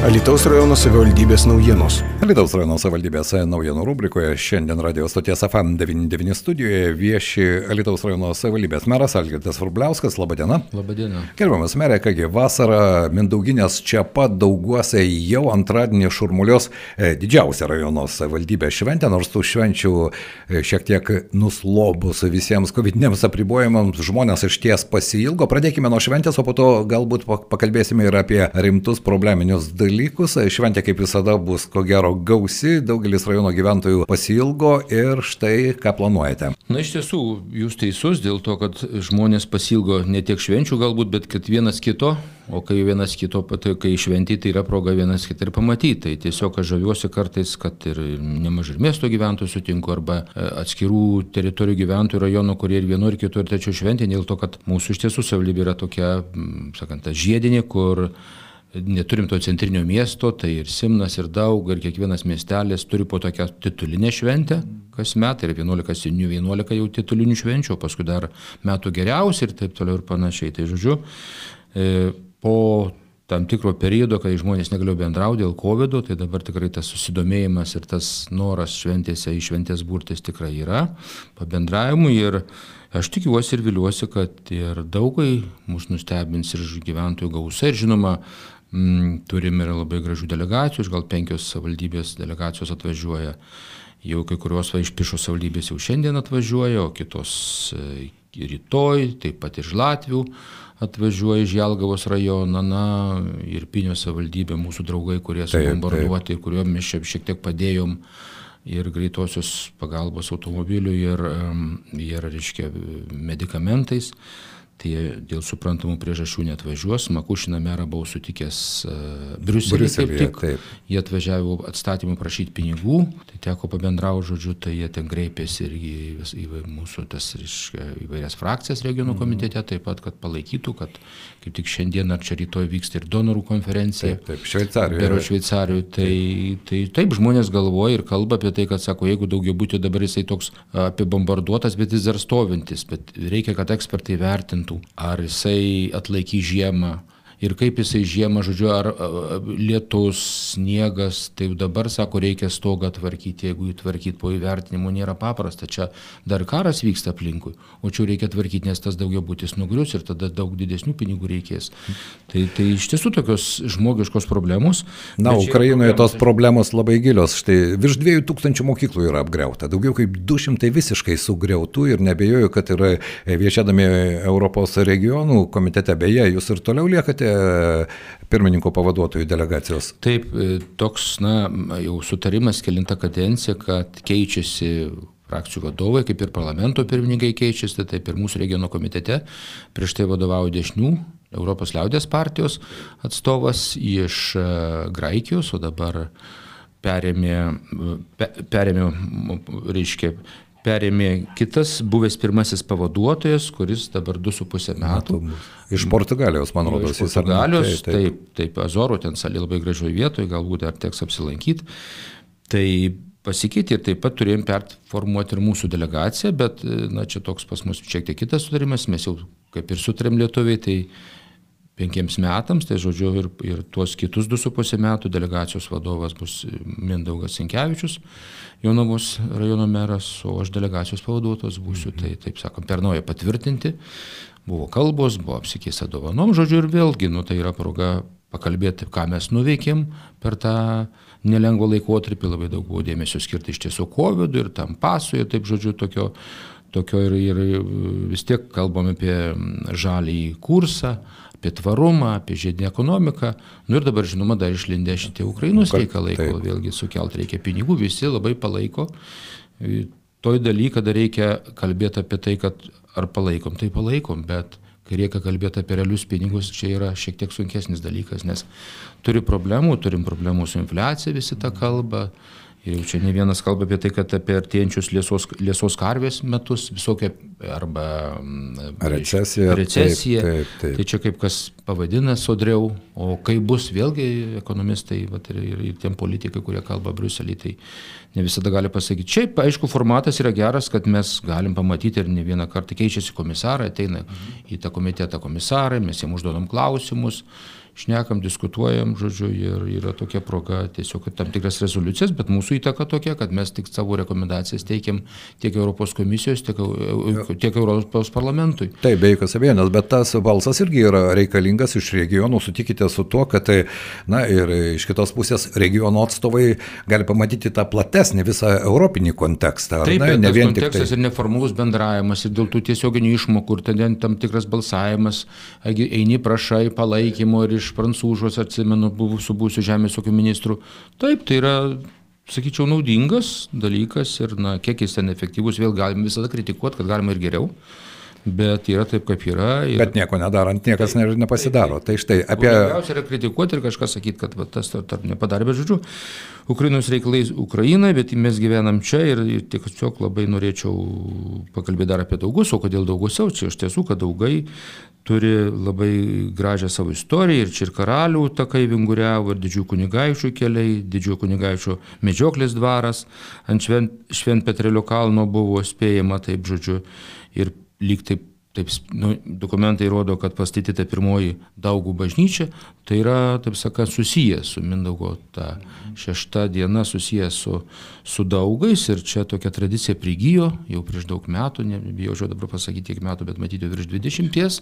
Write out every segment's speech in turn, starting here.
Alitaus rajono savivaldybės naujienos. Alitaus rajono savivaldybės naujienų rubrikoje šiandien radio stoties FM99 studijoje vieši Alitaus rajono savivaldybės meras Algirdas Vrubliauskas. Labadiena. Labadiena. Gerbiamas merė, kągi vasara Mindauginės čia pat dauguose jau antradienį šurmulios e, didžiausia rajono savivaldybė šventė, nors tų švenčių e, šiek tiek nuslobus visiems COVID-19 apribojimams žmonės iš ties pasilgo. Pradėkime nuo šventės, o po to galbūt pakalbėsime ir apie rimtus probleminius dalykus dalykus. Šventė kaip visada bus ko gero gausi, daugelis rajono gyventojų pasilgo ir štai ką planuojate. Na iš tiesų, jūs teisus dėl to, kad žmonės pasilgo ne tiek švenčių galbūt, bet kad vienas kito, o kai vienas kito, tai kai šventį, tai yra proga vienas kitą ir pamatyti. Tai tiesiog aš žaviuosi kartais, kad ir nemažai miesto gyventojų sutinku arba e, atskirų teritorijų gyventojų rajonų, kurie ir vienu ir kitu ir tačiau šventė, dėl to, kad mūsų iš tiesų savivaldybė yra tokia, sakant, žiedinė, kur neturim to centrinio miesto, tai ir Simnas, ir Daug, ir kiekvienas miestelis turi po tokią titulinę šventę kas metai, ir 11 senių, 11 jau titulinių švenčių, paskui dar metų geriausi ir taip toliau ir panašiai. Tai žodžiu, e, po tam tikro periodo, kai žmonės negalėjo bendrauti dėl COVID, tai dabar tikrai tas susidomėjimas ir tas noras šventėse į šventės burtis tikrai yra, pabendravimui ir aš tikiuosi ir viliuosi, kad ir daugai mus nustebins ir gyventojų gausa ir žinoma, turim ir labai gražių delegacijų, gal penkios savivaldybės delegacijos atvažiuoja. Jau kai kurios va iš Pišo savivaldybės jau šiandien atvažiuoja, o kitos e, rytoj, taip pat iš Latvių atvažiuoja iš Jelgavos rajono, na ir Pinio savivaldybė, mūsų draugai, kurie subombarduoti ir kuriuom mes šiek tiek padėjom ir greitosios pagalbos automobilių ir, ir reiškia, medikamentais tai dėl suprantamų priežasčių neatvažiuos. Makušiną merą buvau sutikęs Briuselėje kaip tik. Taip. Jie atvažiavo atstatymui prašyti pinigų, tai teko pabendrauti žodžiu, tai jie ten kreipėsi ir į, į, mūsų tas reiškia, įvairias frakcijas regionų mhm. komitete, taip pat, kad palaikytų, kad kaip tik šiandien ar čia rytoj vyksta ir donorų konferencija. Taip, taip Šveicarijoje. Pero Šveicarijoje. Tai, tai taip žmonės galvoja ir kalba apie tai, kad sako, jeigu daugiau būtų dabar jisai toks apibombarduotas, bet jis dar stovintis, bet reikia, kad ekspertai vertintų metų, ar jisai atlaikys žiemą, ir kaip jisai žiemą, žodžiu, ar lietus, sniegas, tai dabar, sako, reikia stogą tvarkyti, jeigu jį tvarkyti po įvertinimo nėra paprasta, čia dar karas vyksta aplinkui, o čia reikia tvarkyti, nes tas daugiau būtis nugrius ir tada daug didesnių pinigų reikės. Tai, tai iš tiesų tokios žmogiškos problemos. Na, Ukrainoje tos problemos labai gilios. Štai virš 2000 mokyklų yra apgriauta, daugiau kaip 200 visiškai sugriautų ir nebejoju, kad yra viešėdami Europos regionų komitete, beje, jūs ir toliau liekate pirmininko pavaduotojų delegacijos. Taip, e, toks, na, jau sutarimas kelinta kadencija, kad keičiasi frakcijų vadovai, kaip ir parlamento pirmininkai keičiasi, taip ir mūsų regiono komitete. Prieš tai vadovauja dešinių Europos liaudės partijos atstovas iš e, Graikijos, o dabar perėmė, e, perėmė reiškia, perėmė kitas buvęs pirmasis pavaduotojas, kuris dabar 2,5 metų. Iš Portugalijos, man rodos, jis yra. Portugalijos, taip, taip, taip Azoro, ten salė labai gražioje vietoje, galbūt dar teks apsilankyti. Tai pasikeitė ir taip pat turėjom performuoti ir mūsų delegaciją, bet na, čia toks pas mus šiek tiek kitas sutarimas, mes jau kaip ir sutarėm lietuviai, tai penkiems metams, tai žodžiu ir, ir tuos kitus du su pusė metų delegacijos vadovas bus Mindaugas Sinkevičius, Jonavos rajono meras, o aš delegacijos pavaduotojas būsiu, tai taip sakom, per naują patvirtinti. Buvo kalbos, buvo apsikeista dovanom, žodžiu, ir vėlgi, nu, tai yra proga pakalbėti, ką mes nuveikėm per tą nelengvą laikotarpį, labai daug buvo dėmesio skirti iš tiesų COVID ir tam pasui, taip žodžiu, tokio, tokio ir, ir vis tiek kalbam apie žalį kursą, apie tvarumą, apie žiedinę ekonomiką. Nu ir dabar, žinoma, dar išlindė šitie Ukrainos reikalai, kol vėlgi sukelt reikia pinigų, visi labai palaiko. Toj daly, kada reikia kalbėti apie tai, kad ar palaikom, tai palaikom, bet kai reikia kalbėti apie realius pinigus, čia yra šiek tiek sunkesnis dalykas, nes turi problemų, turim problemų su infliacija, visi tą kalbą. Ir čia ne vienas kalba apie tai, kad apie artėjančius liesos, liesos karvės metus visokia arba mm, recesija. recesija. Taip, taip, taip. Tai čia kaip kas pavadina sodriau, o kaip bus vėlgi ekonomistai vat, ir, ir, ir tiem politikai, kurie kalba Bruselį, tai ne visada gali pasakyti. Šiaip, aišku, formatas yra geras, kad mes galim pamatyti ir ne vieną kartą keičiasi komisarai, ateina mhm. į tą komitetą komisarai, mes jiems užduodam klausimus šnekam, diskutuojam, žodžiu, ir yra tokia proga tiesiog tam tikras rezoliucijas, bet mūsų įtaka tokia, kad mes tik savo rekomendacijas teikiam tiek Europos komisijos, tiek, tiek Europos parlamentui. Taip, be jokios abejonės, bet tas balsas irgi yra reikalingas iš regionų, sutikite su tuo, kad, na ir iš kitos pusės regiono atstovai gali pamatyti tą platesnį visą europinį kontekstą. Taip, ne, ne vien tik tai. ir neformalus bendravimas, ir dėl tų tiesioginių išmokų, ir ten tam tikras balsavimas, eini prašai palaikymo ir iš prancūžos, atsimenu, buvusių būsių žemės ūkio ministrų. Taip, tai yra sakyčiau, naudingas dalykas ir, na, kiek jis ten efektyvus, vėl galim visada kritikuoti, kad galima ir geriau. Bet yra taip, kaip yra. Ir... Bet nieko nedarant, niekas ne, nepasidaro. Tai štai apie... Geriausia yra kritikuoti ir kažką sakyti, kad va, tas tarp nepadarė, bet žodžiu, Ukrainos reikalai Ukrainai, bet mes gyvenam čia ir, ir tiesiog labai norėčiau pakalbėti dar apie daugus, o kodėl daugusiau, čia iš tiesų, kad daugai turi labai gražią savo istoriją ir čia ir karalių takai vinguriavo, ir didžiųjų kunigaičių keliai, didžiųjų kunigaičių medžioklės dvaras, ant Švent, Šventpetrelio kalno buvo spėjama, taip žodžiu, ir lyg taip, taip nu, dokumentai rodo, kad pastatyta pirmoji daugų bažnyčia, tai yra, taip sakant, susijęs su Mindaugo ta šešta diena susijęs su, su daugais ir čia tokia tradicija prigijo jau prieš daug metų, nebijau žodžiu dabar pasakyti kiek metų, bet matyti virš 20.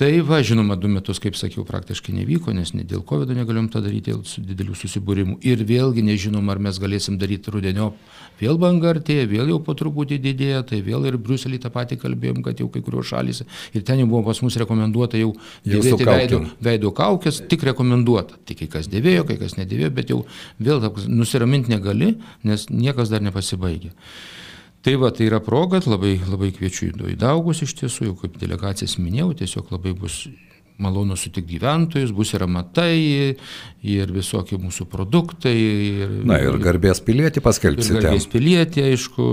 Tai va, žinoma, du metus, kaip sakiau, praktiškai nevyko, nes ne dėl COVID negalėjom tą daryti, dėl su didelių susibūrimų. Ir vėlgi nežinom, ar mes galėsim daryti rudenio. Vėl banga artėja, vėl jau po truputį didėja, tai vėl ir Briuselį tą patį kalbėjom, kad jau kai kurios šalys. Ir ten jau buvo pas mus rekomenduota jau dėvėti veido, veido kaukės, tik rekomenduota. Tik kai kas dėvėjo, kai kas nedėvėjo, bet jau vėl nusiraminti negali, nes niekas dar nepasibaigė. Tai va, tai yra proga, labai, labai kviečiu į daugus iš tiesų, jau kaip delegacijas minėjau, tiesiog labai bus malonu sutikti gyventojus, bus ir amatai, ir visokie mūsų produktai. Ir, Na ir garbės pilietį paskelbsite. Garbės pilietį, aišku,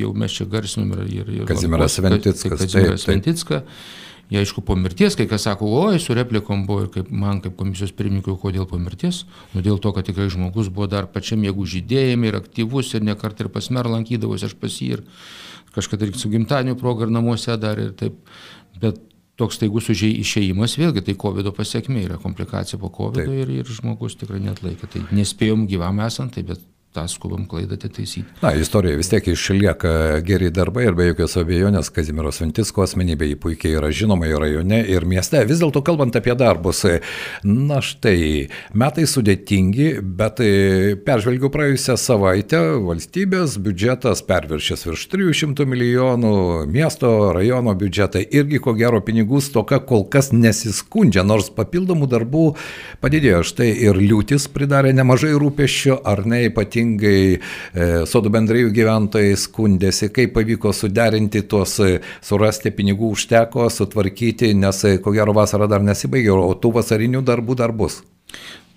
jau mes čia garsinom ir... ir, Kazimiras Ventickas. Kazimiras Ventickas. Jie aišku po mirties, kai kas sako, oi, su replikom buvo ir kaip man kaip komisijos pirmininkui, kodėl po mirties? Nu dėl to, kad tikrai žmogus buvo dar pačiam jėgų žydėjime ir aktyvus ir nekart ir pasmer lankydavosi aš pas jį ir kažkada ir su gimtadienio proga ir namuose dar ir taip. Bet toks staigus išėjimas vėlgi tai COVID pasiekmė yra komplikacija po COVID ir, ir žmogus tikrai net laikė. Tai nespėjom gyvam esant, tai bet tą skubam klaidą taisyti. Na, istorija vis tiek išlieka geri darbai ir be jokios abejonės Kazimiros Vintisko asmenybė jį puikiai yra žinoma ir rajone, ir mieste. Vis dėlto kalbant apie darbus, na štai, metai sudėtingi, bet peržvelgiu praėjusią savaitę, valstybės biudžetas perviršęs virš 300 milijonų, miesto, rajono biudžetai irgi ko gero pinigų stoka kol kas nesiskundžia, nors papildomų darbų padidėjo. Štai ir liūtis pridarė nemažai rūpeščio, ar ne ypatingai ypatingai e, sodų bendrijų gyventojai skundėsi, kaip pavyko suderinti tuos, e, surasti pinigų užteko, sutvarkyti, nes e, ko gero vasara dar nesibaigė, o tų vasarinių darbų dar bus.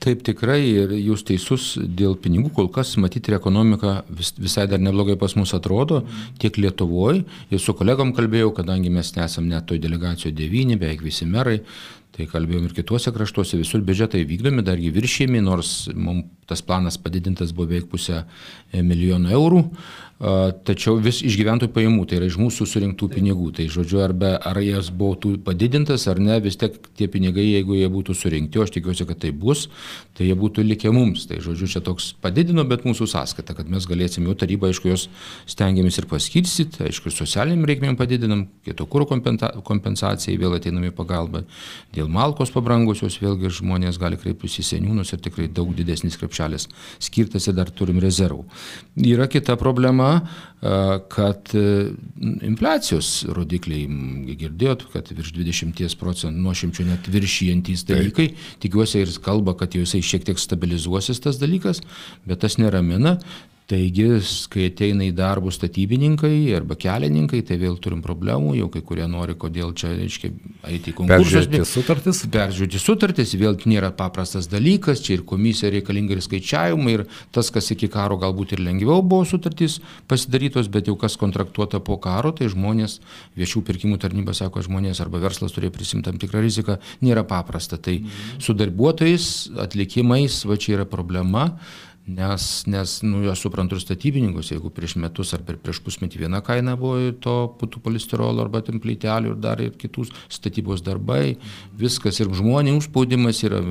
Taip tikrai ir jūs teisus dėl pinigų, kol kas matyti ir ekonomika vis, visai dar neblogai pas mus atrodo, tiek Lietuvoje, ir su kolegom kalbėjau, kadangi mes nesam net toj delegacijoje devyni, beveik visi merai, tai kalbėjom ir kituose kraštuose, visur biudžetai vykdomi, dargi viršėjami, nors mums tas planas padidintas buvo beveik pusę milijono eurų, tačiau vis iš gyventojų pajamų, tai yra iš mūsų surinktų pinigų. Tai žodžiu, arba ar jas būtų padidintas ar ne, vis tiek tie pinigai, jeigu jie būtų surinkti, o aš tikiuosi, kad tai bus, tai jie būtų likę mums. Tai žodžiu, čia toks padidino, bet mūsų sąskaita, kad mes galėsim jau tarybą, aišku, jos stengiamės ir paskirstyti, aišku, socialiniam reikmėm padidinam, kito kūro kompensacijai vėl ateinami pagalba. Dėl malkos pabrangusios vėlgi žmonės gali kreiptis į seniūnus ir tikrai daug didesnis krepšelis skirtas ir dar turim rezervų. Yra kita problema, kad e, infliacijos rodikliai, girdėjot, kad virš 20 procentų nuošimčių net viršijantys dalykai, tikiuosi ir kalba, kad jau jisai šiek tiek stabilizuosis tas dalykas, bet tas neramina, Taigi, kai ateina į darbus statybininkai arba kelininkai, tai vėl turim problemų, jau kai kurie nori, kodėl čia, reiškia, eiti į konkursus. Peržiūrėti sutartis? Peržiūrėti sutartis, vėl nėra paprastas dalykas, čia ir komisija reikalinga ir skaičiavimai, ir tas, kas iki karo galbūt ir lengviau buvo sutartys pasidarytos, bet jau kas kontraktuota po karo, tai žmonės, viešių pirkimų tarnyba sako, žmonės arba verslas turėjo prisimti tam tikrą riziką, nėra paprasta. Tai su darbuotojais, atlikimais, va čia yra problema Nes, nes nu, aš suprantu ir statybininkus, jeigu prieš metus ar prieš pusmetį viena kaina buvo to putų polisterolo arba templytelių ir dar ir kitus statybos darbai, viskas ir žmonių užspaudimas yra,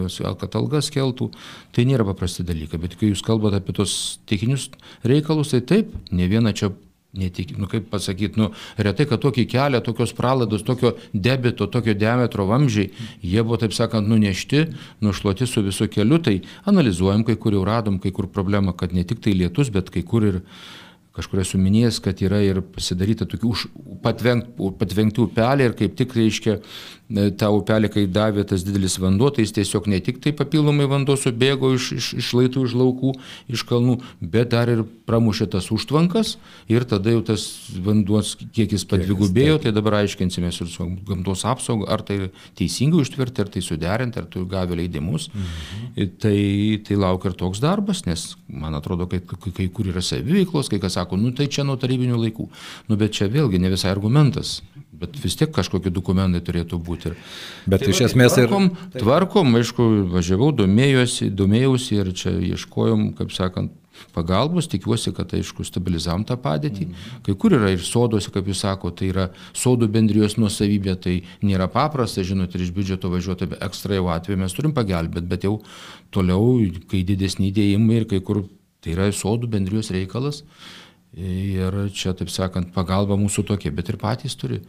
kad algas keltų, tai nėra paprasti dalykai. Bet kai jūs kalbate apie tos techninius reikalus, tai taip, ne viena čia Netik, nu kaip pasakyti, nu, retai, kad tokį kelią, tokios pralaidos, tokio debito, tokio diametro vamžiai, jie buvo, taip sakant, nunešti, nušluoti su visu keliu, tai analizuojam, kai kur jau radom, kai kur problema, kad ne tik tai lietus, bet kai kur ir kažkur esu minėjęs, kad yra ir pasidaryta tokių patvenk, patvenkti upelį ir kaip tik reiškia tą upelį, kai davė tas didelis vanduo, tai jis tiesiog ne tik tai papildomai vanduo subėgo iš, iš, iš laitų, iš laukų, iš kalnų, bet dar ir pramušė tas užtvankas ir tada jau tas vanduos kiekis padvigubėjo, tai dabar aiškinsimės ir su gamtos apsauga, ar tai teisingai užtverti, ar tai suderinti, ar tu gavė leidimus. Mhm. Tai, tai laukia ir toks darbas, nes man atrodo, kai, kai kur yra saviveiklos, kai kas sako, nu tai čia nuo tarybinių laikų. Nu bet čia vėlgi ne visai argumentas bet vis tiek kažkokie dokumentai turėtų būti. Bet tai iš esmės ir... Tvarkom, tvarkom, aišku, važiavau, domėjausi, domėjausi ir čia ieškojom, kaip sakant, pagalbos, tikiuosi, kad aišku stabilizavom tą padėtį. Mhm. Kai kur yra ir soduose, kaip jūs sakote, tai yra sodų bendrijos nuosavybė, tai nėra paprasta, žinote, ir iš biudžeto važiuoti, bet ekstra jau atveju mes turim pagelbėti, bet jau toliau, kai didesni dėjimai ir kai kur tai yra sodų bendrijos reikalas, Ir čia, taip sakant, pagalba mūsų tokia, bet ir patys turi.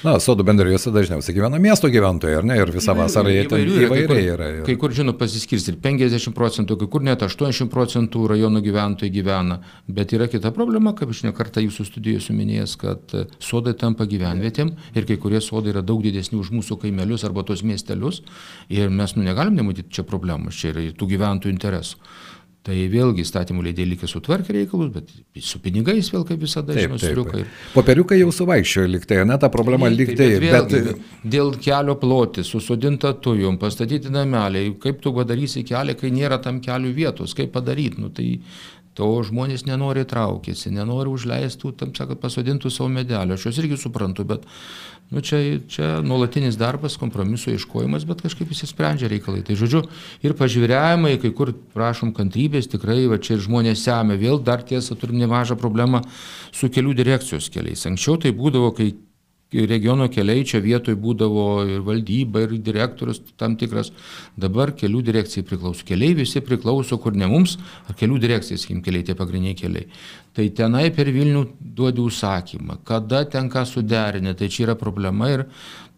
Na, sodų bendrijose dažniausiai gyvena miesto gyventojai, ar ne? Ir visą vasarą jie ten įvairiai yra. Ir... Kai kur, žinot, pasiskirsti ir 50 procentų, kai kur net 80 procentų rajonų gyventojai gyvena. Bet yra kita problema, kaip aš nekartą jūsų studijoje suminėjęs, kad sodai tampa gyvenvietėm ir kai kurie sodai yra daug didesni už mūsų kaimelius arba tos miestelius. Ir mes nu, negalim nematyti čia problemos, čia yra tų gyventojų interesų. Tai vėlgi įstatymų leidėjai lygiai sutvarkė reikalus, bet su pinigais vėl kaip visada, žinoma, suriukai. Popieriukai jau suvaiščiojo liktai, ne ta problema liktai. Bet, vėlgi, bet... Dėl kelio ploti, susodinta tujum, pastatyti nameliai, kaip tu padarysi kelią, kai nėra tam kelių vietos, kaip padaryti, nu, tai to žmonės nenori traukėsi, nenori užleistų, tam sakant, pasodintų savo medelio. Aš juos irgi suprantu, bet Nu, čia, čia nuolatinis darbas, kompromiso ieškojimas, bet kažkaip visi sprendžia reikalai. Tai žodžiu, ir pažviriavimai, kai kur prašom kantrybės, tikrai, va čia ir žmonės semia. Vėl dar tiesa turim nemažą problemą su kelių direkcijos keliais. Anksčiau tai būdavo, kai regiono keliai čia vietoj būdavo ir valdyba, ir direktorius tam tikras. Dabar kelių direkcijai priklauso. Keliai visi priklauso, kur ne mums, ar kelių direkcijai, sakykim, keliai tie pagrindiniai keliai tai tenai per Vilnių duodi užsakymą, kada tenka suderinti, tai čia yra problema ir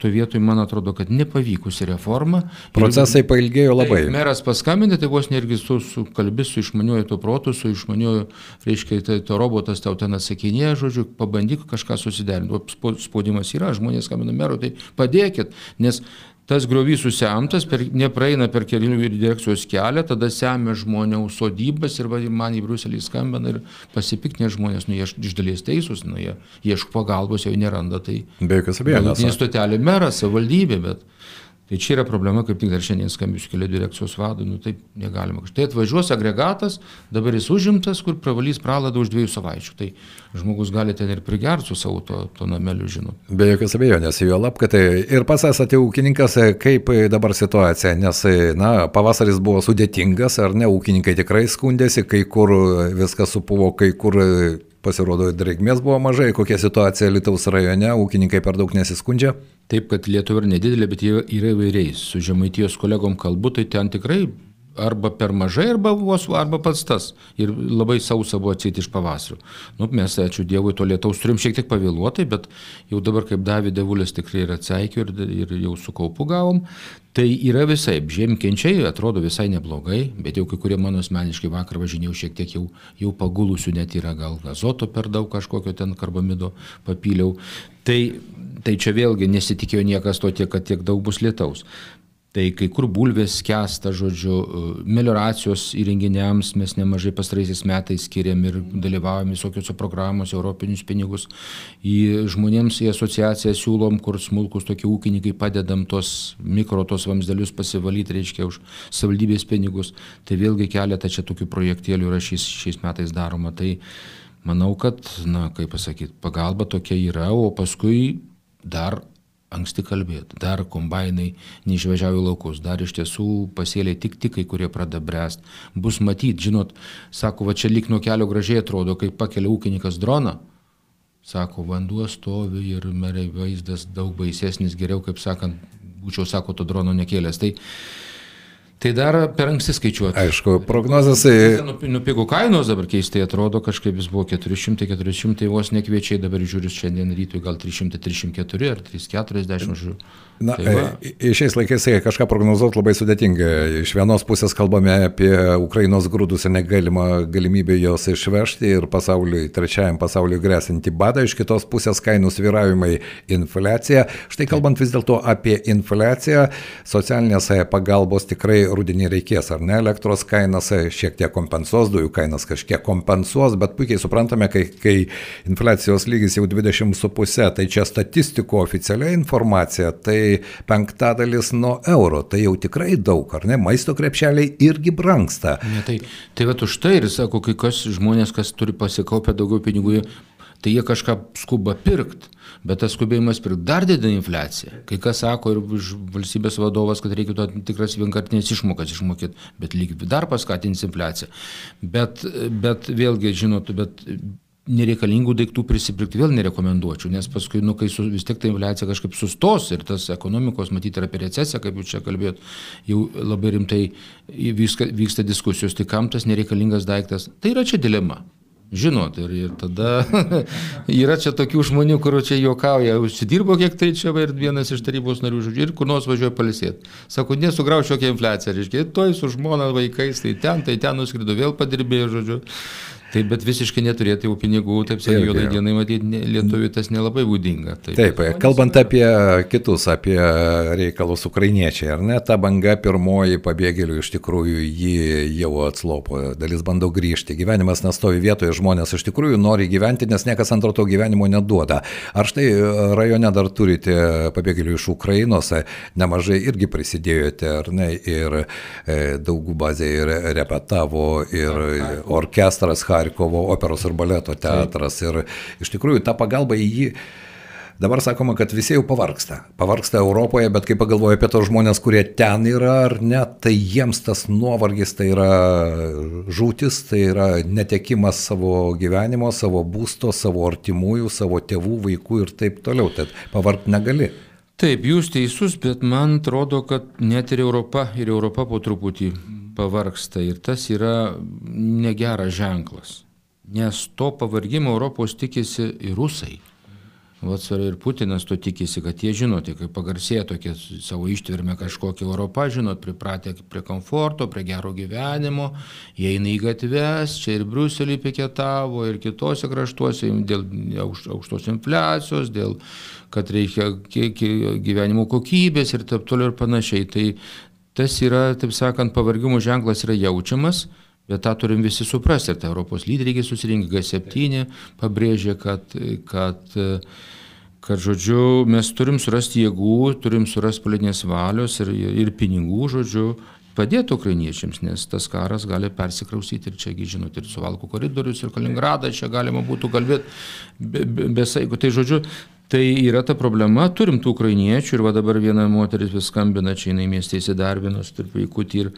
tuo vietoj man atrodo, kad nepavykusi reforma. Procesai ir, pailgėjo labai. Tai, meras paskambinė, tai vos netgi su, su kalbis, su išmaniuoju to protu, su išmaniuoju, reiškia, tai to robotas tau ten atsakinėja, žodžiu, pabandyk kažką susiderinti. O spaudimas yra, žmonės skambina merui, tai padėkit, nes tas griovys susemtas, per, nepraeina per kelių direkcijos kelią, tada semia žmonių sodybas ir va, man į Bruselį skambina ir pasipiknė žmonės, nu jie iš dalies teisūs, nu jie ieško pagalbos, jau neranda, tai... Be jokios abejonės. Stotelė meras, savivaldybė, bet... Tai čia yra problema, kaip tik dar šiandien skambius kelių direkcijos vadui, nu taip negalima. Tai atvažiuos agregatas, dabar jis užimtas, kur pravalys praladą už dviejų savaičių. Tai žmogus gali ten ir prigerti su savo to, to nameliu, žinot. Be jokios abejonės, jo lab, kad tai ir pas esate ūkininkas, kaip dabar situacija, nes, na, pavasaris buvo sudėtingas, ar ne, ūkininkai tikrai skundėsi, kai kur viskas supuvo, kai kur Pasirodo, drėgmės buvo mažai, kokia situacija Lietuvos rajone, ūkininkai per daug nesiskundžia. Taip, kad Lietuva yra nedidelė, bet jie yra įvairiai. Su žemaitijos kolegom kalbu, tai ten tikrai arba per mažai, arba vos, arba pats tas. Ir labai sausa buvo atsėti iš pavasario. Nu, mes, ačiū Dievui, to lietaus turim šiek tiek pavėluotai, bet jau dabar, kaip davė Devulis, tikrai ir atseikiu ir, ir jau su kaupu gavom. Tai yra visai, žiemkenčiai atrodo visai neblogai, bet jau kai kurie mano asmeniškai vakar važinėjau šiek tiek jau, jau pagulusių, net yra gal azoto per daug kažkokio ten karbamido papyliau. Tai, tai čia vėlgi nesitikėjo niekas to tiek, kad tiek daug bus lietaus. Tai kai kur bulvės skęsta, žodžiu, melioracijos įrenginiams mes nemažai pastaraisiais metais skiriam ir dalyvaujam visokiuose programuose, europinius pinigus. Į žmonėms į asociaciją siūlom, kur smulkus tokie ūkininkai padedam tos mikro, tos vamsdelius pasivalyti, reiškia, už savaldybės pinigus. Tai vėlgi keletą čia tokių projektėlių yra šiais, šiais metais daroma. Tai manau, kad, na, kaip pasakyti, pagalba tokia yra, o paskui dar anksti kalbėti. Dar kombainai neišvežiavo į laukus, dar iš tiesų pasėliai tik tik kai kurie pradeda bręst. Bus matyti, žinot, sako, va čia lik nuo kelio gražiai atrodo, kai pakelia ūkininkas droną. Sako, vanduo stovi ir merai vaizdas daug baisesnis, geriau, kaip sakant, būčiau, sako, to drono nekėlęs. Tai Tai dar per anksti skaičiuoti. Aišku, prognozės. Nupigų kainos dabar keistai atrodo, kažkaip jis buvo 400-400 vos nekviečiai, dabar žiūriu šiandien rytui gal 300-304 ar 340 žiūriu. Na, tai va. šiais laikais kažką prognozuoti labai sudėtinga. Iš vienos pusės kalbame apie Ukrainos grūdus ir negalimą galimybę jos išvežti ir pasauliui, trečiajam pasauliui grėsinti badą, iš kitos pusės kainų sviravimai, infliacija. Štai kalbant vis dėlto apie infliaciją, socialinės pagalbos tikrai rudenį reikės, ar ne? Elektros kainas šiek tiek kompensuos, dujų kainas kažkiek kompensuos, bet puikiai suprantame, kai, kai infliacijos lygis jau 20,5, tai čia statistikų oficialia informacija, tai penktadalis nuo euro. Tai jau tikrai daug, ar ne? Maisto krepšeliai irgi brangsta. Ne, tai tai va už tai ir sako, kai kas žmonės, kas turi pasikaupę daugiau pinigų, tai jie kažką skuba pirkti. Bet tas skubėjimas pirkti dar didina infliaciją. Kai kas sako ir valstybės vadovas, kad reikėtų tikras vienkartinės išmokas išmokėti, bet lyg dar paskatins infliaciją. Bet, bet vėlgi, žinot, bet nereikalingų daiktų prisipirkti vėl nerekomenduočiau, nes paskui, nu, kai su, vis tiek ta infliacija kažkaip sustos ir tas ekonomikos, matyti, yra apie recesiją, kaip jūs čia kalbėjot, jau labai rimtai vyksta, vyksta diskusijos, tai kam tas nereikalingas daiktas, tai yra čia dilema. Žinot, ir, ir tada yra čia tokių žmonių, kur čia juokauja, užsidirbo kiek tai čia ir vienas iš tarybos narių žodžių ir kur nors važiuoja palisėti. Sako, nesugraušiu jokią infliaciją, reiškia, toj su žmona vaikais, tai ten, tai ten nuskrido, vėl padirbėjo, žodžiu. Taip, bet visiškai neturėti jau pinigų, taip sakant, juodai dienai matyti lietuvių tas nelabai būdinga. Taip, taip kalbant apie kitus, apie reikalus ukrainiečiai, ar ne, ta banga pirmoji pabėgėlių iš tikrųjų jį jau atslopo, dalis bando grįžti, gyvenimas nestovi vietoje, žmonės iš tikrųjų nori gyventi, nes niekas antro to gyvenimo neduoda. Ar štai rajone dar turite pabėgėlių iš Ukrainos, nemažai irgi prisidėjote, ar ne, ir e, daugų bazė ir repetavo, ir orkestras Harry Harkovo operos ir baleto teatras. Ir iš tikrųjų ta pagalba į jį. Dabar sakoma, kad visi jau pavarksta. Pavarksta Europoje, bet kai pagalvoju apie tos žmonės, kurie ten yra ar ne, tai jiems tas nuovargis tai yra žūtis, tai yra netekimas savo gyvenimo, savo būsto, savo artimųjų, savo tėvų, vaikų ir taip toliau. Tad pavarkti negali. Taip, jūs teisus, bet man atrodo, kad net ir Europa, ir Europa po truputį pavarksta ir tas yra negeras ženklas. Nes to pavargimo Europos tikisi ir rusai. Vats ir Putinas to tikisi, kad jie žinote, kai pagarsėja tokia savo ištvermę kažkokia Europa, žinot, pripratę prie komforto, prie gero gyvenimo, jie eina į gatves, čia ir Bruselį piketavo, ir kitose kraštuose, dėl aukštos infliacijos, dėl kad reikia gyvenimo kokybės ir taip toliau ir panašiai. Tai tas yra, taip sakant, pavargimo ženklas yra jaučiamas, bet tą turim visi suprasti. Ir ta Europos lyderiai susirinkę G7 pabrėžė, kad, kad, kad, žodžiu, mes turim surasti jėgų, turim surasti politinės valios ir, ir pinigų, žodžiu, padėti ukrainiečiams, nes tas karas gali persikrausyti ir čiagi, žinot, ir Suvalkų koridorius, ir Kaliningradą, čia galima būtų kalbėti be, be, be. Tai žodžiu, Tai yra ta problema, turim tų ukrainiečių ir va dabar viena moteris vis skambina, čia jinai miestė įsidarbinus, tarp vaikutį ir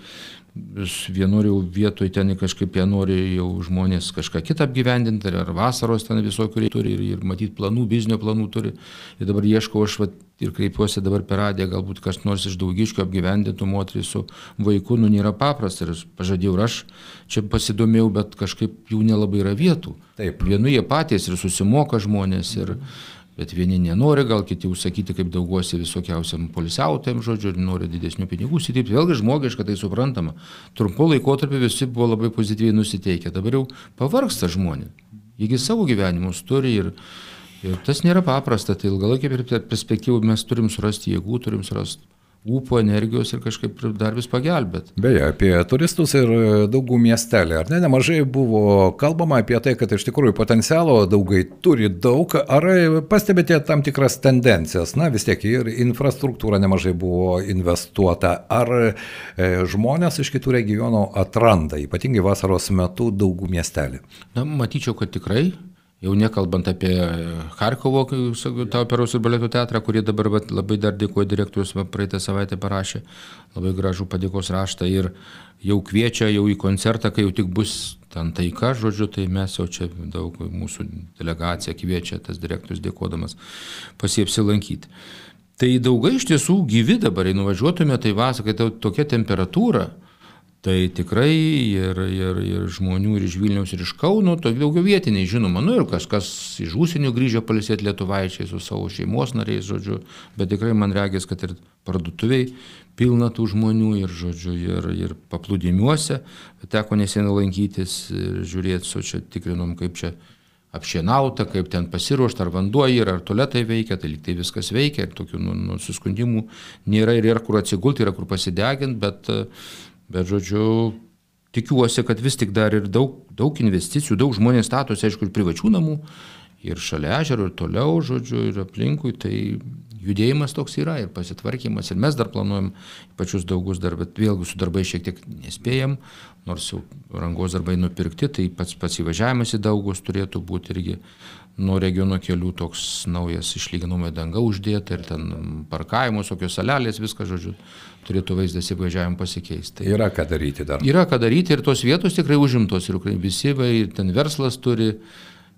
vienur jau vietoj ten kažkaip jie nori jau žmonės kažką kitą apgyvendinti, ar vasaros ten visokių turi ir, ir matyti planų, biznio planų turi. Ir dabar ieškau aš va, ir kreipiuosi dabar per radiją, galbūt kas nors iš daugiškių apgyvendintų moterį su vaiku, nu nėra paprasta ir pažadėjau ir aš čia pasidomėjau, bet kažkaip jų nelabai yra vietų. Taip. Vienu jie patys ir susimoka žmonės ir, mhm Bet vieni nenori, gal kiti užsakyti kaip daugiausiai visokiausiam polisiautėm, žodžiu, ir nori didesnių pinigų užsidirbti. Vėlgi žmogiška tai suprantama. Trumpu laikotarpiu visi buvo labai pozityviai nusiteikę. Dabar jau pavargsta žmonės. Jiegi savo gyvenimus turi ir, ir tas nėra paprasta. Tai ilgalaikė perspektyva mes turim surasti jėgų, turim surasti ūpo, energijos ir kažkaip dar vis pagelbėt. Beje, apie turistus ir daugų miestelį. Ar ne, nemažai buvo kalbama apie tai, kad iš tikrųjų potencialo daugai turi daug. Ar pastebėte tam tikras tendencijas? Na, vis tiek ir infrastruktūra nemažai buvo investuota. Ar e, žmonės iš kitų regionų atranda, ypatingai vasaros metu, daugų miestelį? Na, matyčiau, kad tikrai. Jau nekalbant apie Harkovo tą operos ir baleto teatrą, kurį dabar bet, labai dar dėkuoju direktorius, praeitą savaitę parašė labai gražų padėkos raštą ir jau kviečia jau į koncertą, kai jau tik bus ten taika, žodžiu, tai mes jau čia daug mūsų delegacija kviečia tas direktorius dėkodamas pasiepsilankyti. Tai daugai iš tiesų gyvi dabar, jei nuvažiuotume, tai vasarą, kai tokia temperatūra, Tai tikrai ir, ir, ir žmonių ir iš Vilniaus, ir iš Kauno, to daugiau vietiniai, žinoma, nu ir kažkas iš užsienio grįžę palisėti lietuvaičiai su savo šeimos nariais, žodžiu, bet tikrai man reagės, kad ir parduotuviai pilna tų žmonių ir, žodžiu, ir, ir paplūdimiuose, teko neseniai lankytis ir žiūrėti, su čia tikrinom, kaip čia apšienauta, kaip ten pasiruošta, ar vanduo yra, ar tualetai veikia, tai liktai viskas veikia, ir tokių nu, nusiskundimų nėra ir yra kur atsigulti, yra kur pasideginti, bet Bet, žodžiu, tikiuosi, kad vis tik dar ir daug, daug investicijų, daug žmonės statosi, aišku, ir privačių namų, ir šalia ežero, ir toliau, žodžiu, ir aplinkui, tai judėjimas toks yra, ir pasitvarkymas, ir mes dar planuojam pačius daugus dar, bet vėlgi su darbai šiek tiek nespėjam, nors jau rangos darbai nupirkti, tai pats pats įvažiavimas į daugus turėtų būti irgi nuo regiono kelių toks naujas išlyginamai danga uždėta ir ten parkavimus, tokios salelės, viskas, žodžiu, turėtų vaizdas įvažiavim pasikeisti. Tai yra ką daryti dar. Yra ką daryti ir tos vietos tikrai užimtos ir visi, vai, ten verslas turi,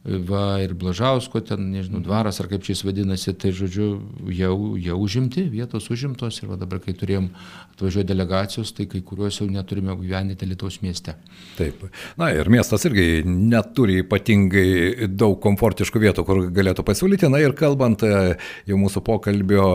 va, ir Blažausko ten, nežinau, dvaras ar kaip čia jis vadinasi, tai žodžiu, jau, jau užimti, vietos užimtos ir va, dabar, kai turėjom atvažiuoti delegacijos, tai kai kuriuos jau neturime gyventi Lietuvos mieste. Taip. Na ir miestas irgi neturi ypatingai daug komfortiškų vietų, kur galėtų pasiūlyti. Na ir kalbant e, jau mūsų pokalbio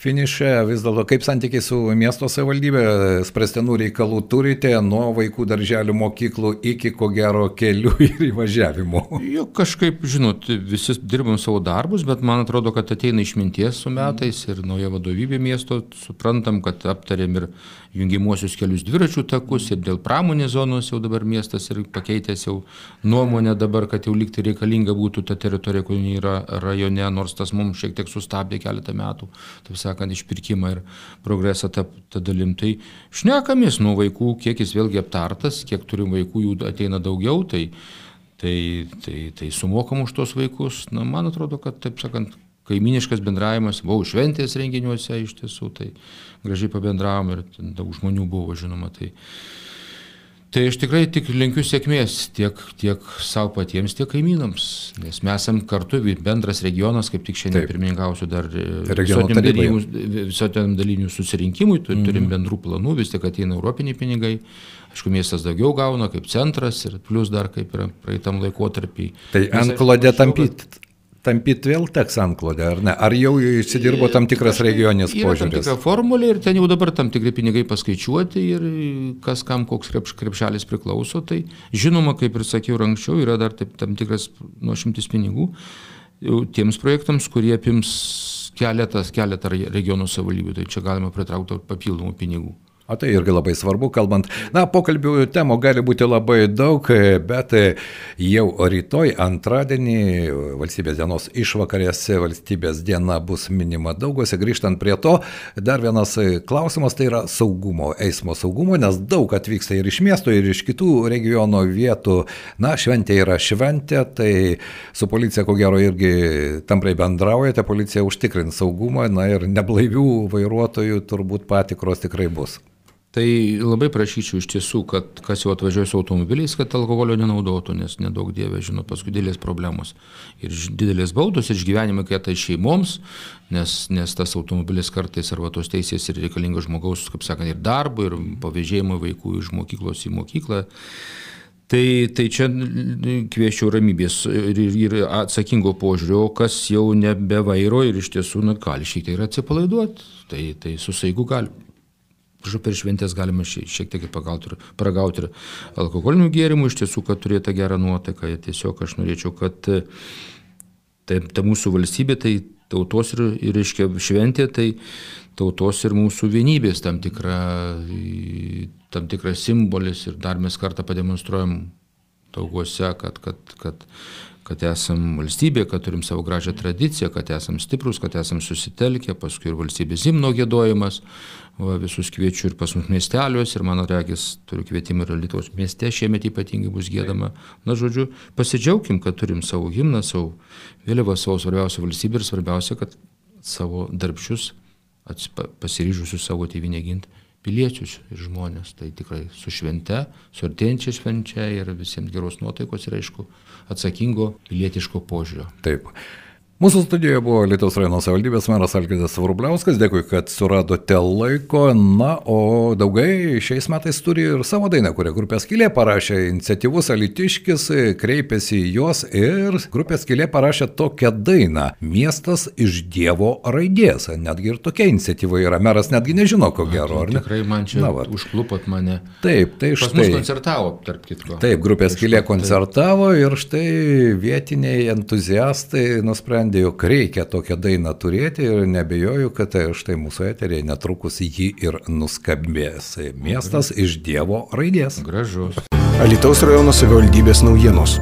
finiše, vis dėlto kaip santykiai su miesto savivaldybė, spręstinų reikalų turite nuo vaikų darželių mokyklų iki ko gero kelių ir įvažiavimo. Jo, kažkaip kažkaip, žinot, visi dirbam savo darbus, bet man atrodo, kad ateina išminties su metais ir nauja vadovybė miesto, suprantam, kad aptarėm ir jungimuosius kelius dviračių takus ir dėl pramonės zonos jau dabar miestas ir pakeitęs jau nuomonę dabar, kad jau likti reikalinga būtų ta teritorija, kuri yra rajone, nors tas mums šiek tiek sustabdė keletą metų, taip sakant, išpirkimą ir progresą tą, tą dalim. Tai šnekamis nuo vaikų, kiek jis vėlgi aptartas, kiek turim vaikų, jų ateina daugiau. Tai tai, tai, tai sumokam už tos vaikus. Na, man atrodo, kad, taip sakant, kaiminiškas bendravimas, buvau šventės renginiuose iš tiesų, tai gražiai pabendravom ir daug žmonių buvo, žinoma. Tai, tai aš tikrai tik linkiu sėkmės tiek, tiek savo patiems, tiek kaimynams, nes mes esam kartu bendras regionas, kaip tik šiandien pirmininkausiu dar visuotiniam dalinių susirinkimui, turim mm. bendrų planų, vis tik ateina europiniai pinigai. Aišku, miestas daugiau gauna kaip centras ir plus dar kaip yra praeitam laikotarpį. Tai antklodė tampyti. Tampyti vėl teks antklodė, ar ne? Ar jau įsidirbo tam tikras regioninis požiūris? Tam tikra formulė ir ten jau dabar tam tikri pinigai paskaičiuoti ir kas kam koks krepš, krepšelis priklauso. Tai žinoma, kaip ir sakiau anksčiau, yra dar taip, tam tikras nuošimtis pinigų tiems projektams, kurie apims keletas, keletą regionų savivaldybių. Tai čia galima pritraukti papildomų pinigų. O tai irgi labai svarbu, kalbant, na, pokalbių temų gali būti labai daug, bet jau rytoj antradienį valstybės dienos išvakarėse valstybės diena bus minima daugose. Grįžtant prie to, dar vienas klausimas tai yra saugumo, eismo saugumo, nes daug atvyksta ir iš miesto, ir iš kitų regiono vietų. Na, šventė yra šventė, tai su policija ko gero irgi tamprai bendraujate, policija užtikrins saugumą, na ir neblaivių vairuotojų turbūt patikros tikrai bus. Tai labai prašyčiau iš tiesų, kad kas jau atvažiuoja su automobiliais, kad alkoholio nenaudotų, nes nedaug dievė, žinot, paskui didelės problemos. Ir didelės baudos, ir išgyvenimai, kai tai šeimoms, nes, nes tas automobilis kartais arba tos teisės ir reikalingas žmogaus, kaip sakant, ir darbo, ir pavėžėjimo vaikų iš mokyklos į mokyklą. Tai, tai čia kviečiau ramybės ir, ir atsakingo požiūrio, kas jau nebe vairo ir iš tiesų na, gali šiek tiek ir atsipalaiduoti. Tai, tai su saigu gali Žinau, per šventės galima šiek tiek pagauti ir paragauti ir alkoholinių gėrimų, iš tiesų, kad turėtų gerą nuotaiką. Tiesiog aš norėčiau, kad tai, ta mūsų valstybė, tai tautos ir, ir reiškia šventė, tai tautos ir mūsų vienybės tam tikra, tam tikras simbolis ir dar mes kartą pademonstruojam tauguose, kad, kad, kad, kad esam valstybė, kad turim savo gražią tradiciją, kad esam stiprus, kad esam susitelkę, paskui ir valstybės himno gėdojimas. Va, visus kviečiu ir pas mus miesteliuose, ir mano regis turiu kvietimą ir Lietuvos mieste, šiemet ypatingai bus gėdama. Na, žodžiu, pasidžiaugim, kad turim savo himną, savo vėliavą, savo svarbiausią valstybę ir svarbiausia, kad savo darbščius, pasiryžusius savo tėvynę ginti piliečius ir žmonės. Tai tikrai su švente, su artėjančia švenčia ir visiems geros nuotaikos ir aišku atsakingo pilietiško požiūrio. Taip. Mūsų studijoje buvo Lietuvos rajono savivaldybės meras Algirdas Vrubliauskas, dėkui, kad suradote laiko. Na, o daugai šiais metais turi ir savo dainą, kurią grupės Kilė parašė, iniciatyvus Alitiškis kreipėsi į juos ir grupės Kilė parašė tokią dainą - Miestas iš Dievo raidės. Netgi ir tokia iniciatyva yra, meras netgi nežino, ko gero, ar ne? Tikrai man čia Na, vat. užklupot mane. Taip, tai štai. Pas mus koncertavo, tarp kitko. Taip, grupės Kilė koncertavo ir štai vietiniai entuziastai nusprendė nusprendė, jog reikia tokią dainą turėti ir nebejoju, kad tai štai mūsų eteriai netrukus jį ir nuskambės. Miestas iš Dievo raidės. Gražus. Alitaus rajono savivaldybės naujienos.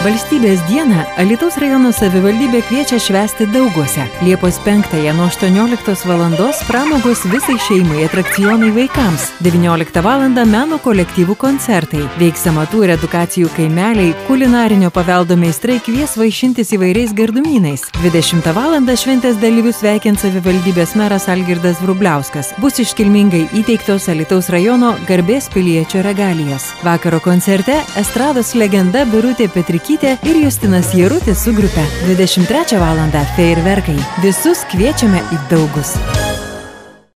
Valstybės dieną Alitaus rajono savivaldybė kviečia švęsti Dauguose. Liepos 5-ąją nuo 18 val. pramogos visai šeimai atrakcionai vaikams. 19 val. meno kolektyvų koncertai. Veiks amatų ir edukacijų kaimeliai, kulinarinio paveldo meistrai kvies vaišintis įvairiais gardumynais. 20 val. šventės dalyvius veikint savivaldybės meras Algirdas Vrubliauskas. Bus iškilmingai įteiktos Alitaus rajono garbės piliečio regalijos. Vakaro koncerte estrados legenda Birutė Petrikė Šepetytė ir Justinas Jarutis su grupe. 23 val. fejerverkai. Visus kviečiame į daugus.